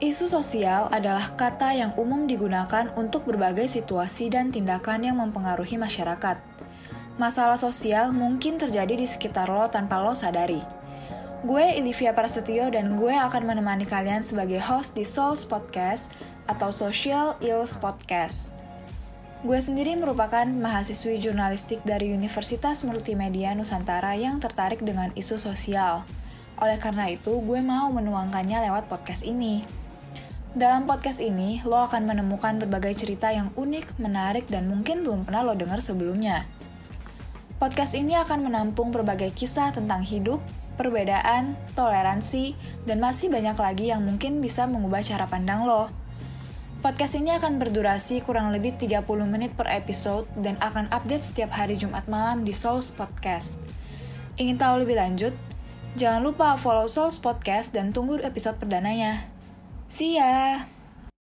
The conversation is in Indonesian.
Isu sosial adalah kata yang umum digunakan untuk berbagai situasi dan tindakan yang mempengaruhi masyarakat. Masalah sosial mungkin terjadi di sekitar lo tanpa lo sadari. Gue Olivia Prasetyo dan gue akan menemani kalian sebagai host di Souls Podcast atau Social Ills Podcast. Gue sendiri merupakan mahasiswi jurnalistik dari Universitas Multimedia Nusantara yang tertarik dengan isu sosial. Oleh karena itu, gue mau menuangkannya lewat podcast ini. Dalam podcast ini, lo akan menemukan berbagai cerita yang unik, menarik, dan mungkin belum pernah lo dengar sebelumnya. Podcast ini akan menampung berbagai kisah tentang hidup, perbedaan, toleransi, dan masih banyak lagi yang mungkin bisa mengubah cara pandang lo. Podcast ini akan berdurasi kurang lebih 30 menit per episode dan akan update setiap hari Jumat malam di Souls Podcast. Ingin tahu lebih lanjut? Jangan lupa follow Souls Podcast dan tunggu episode perdananya. See ya!